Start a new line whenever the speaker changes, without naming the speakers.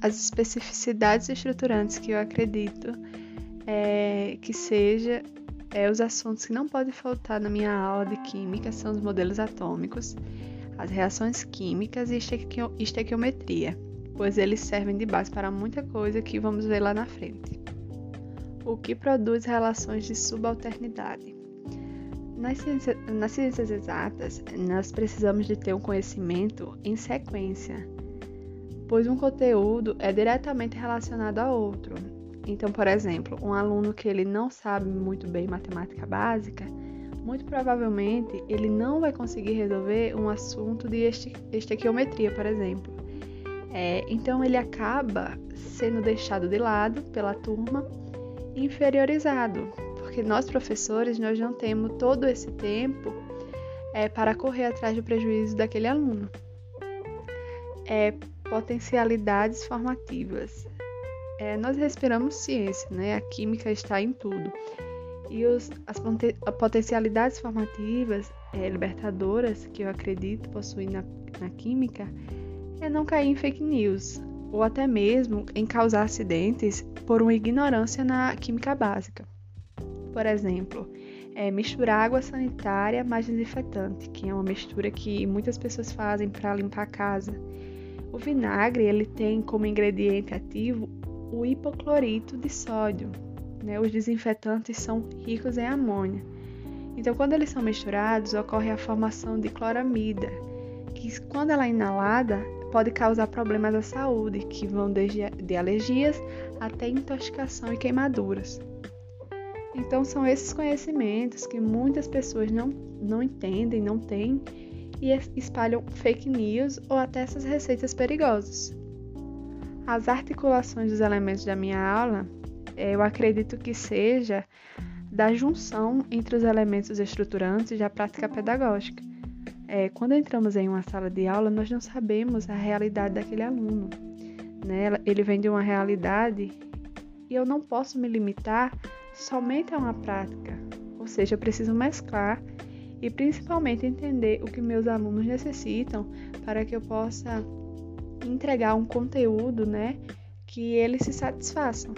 as especificidades estruturantes que eu acredito é, que seja é, os assuntos que não podem faltar na minha aula de química são os modelos atômicos, as reações químicas e estequiometria, pois eles servem de base para muita coisa que vamos ver lá na frente. O que produz relações de subalternidade? Nas nas ciências exatas, nós precisamos de ter um conhecimento em sequência, pois um conteúdo é diretamente relacionado a outro. Então, por exemplo, um aluno que ele não sabe muito bem matemática básica, muito provavelmente ele não vai conseguir resolver um assunto de estequiometria, por exemplo. É, então ele acaba sendo deixado de lado pela turma, inferiorizado, porque nós professores nós não temos todo esse tempo é, para correr atrás do prejuízo daquele aluno. É, potencialidades formativas. É, nós respiramos ciência, né? A química está em tudo. E os, as potencialidades formativas é, libertadoras que eu acredito possuir na, na química é não cair em fake news ou até mesmo em causar acidentes por uma ignorância na química básica. Por exemplo, é misturar água sanitária mais desinfetante, que é uma mistura que muitas pessoas fazem para limpar a casa. O vinagre ele tem como ingrediente ativo o hipoclorito de sódio. Né? Os desinfetantes são ricos em amônia. Então, quando eles são misturados, ocorre a formação de cloramida, que quando ela é inalada, pode causar problemas à saúde, que vão desde de alergias até intoxicação e queimaduras. Então, são esses conhecimentos que muitas pessoas não, não entendem, não têm e espalham fake news ou até essas receitas perigosas. As articulações dos elementos da minha aula, eu acredito que seja da junção entre os elementos estruturantes da prática pedagógica. É, quando entramos em uma sala de aula, nós não sabemos a realidade daquele aluno. Né? Ele vem de uma realidade e eu não posso me limitar somente a uma prática, ou seja, eu preciso mesclar e principalmente entender o que meus alunos necessitam para que eu possa entregar um conteúdo, né, que eles se satisfaçam.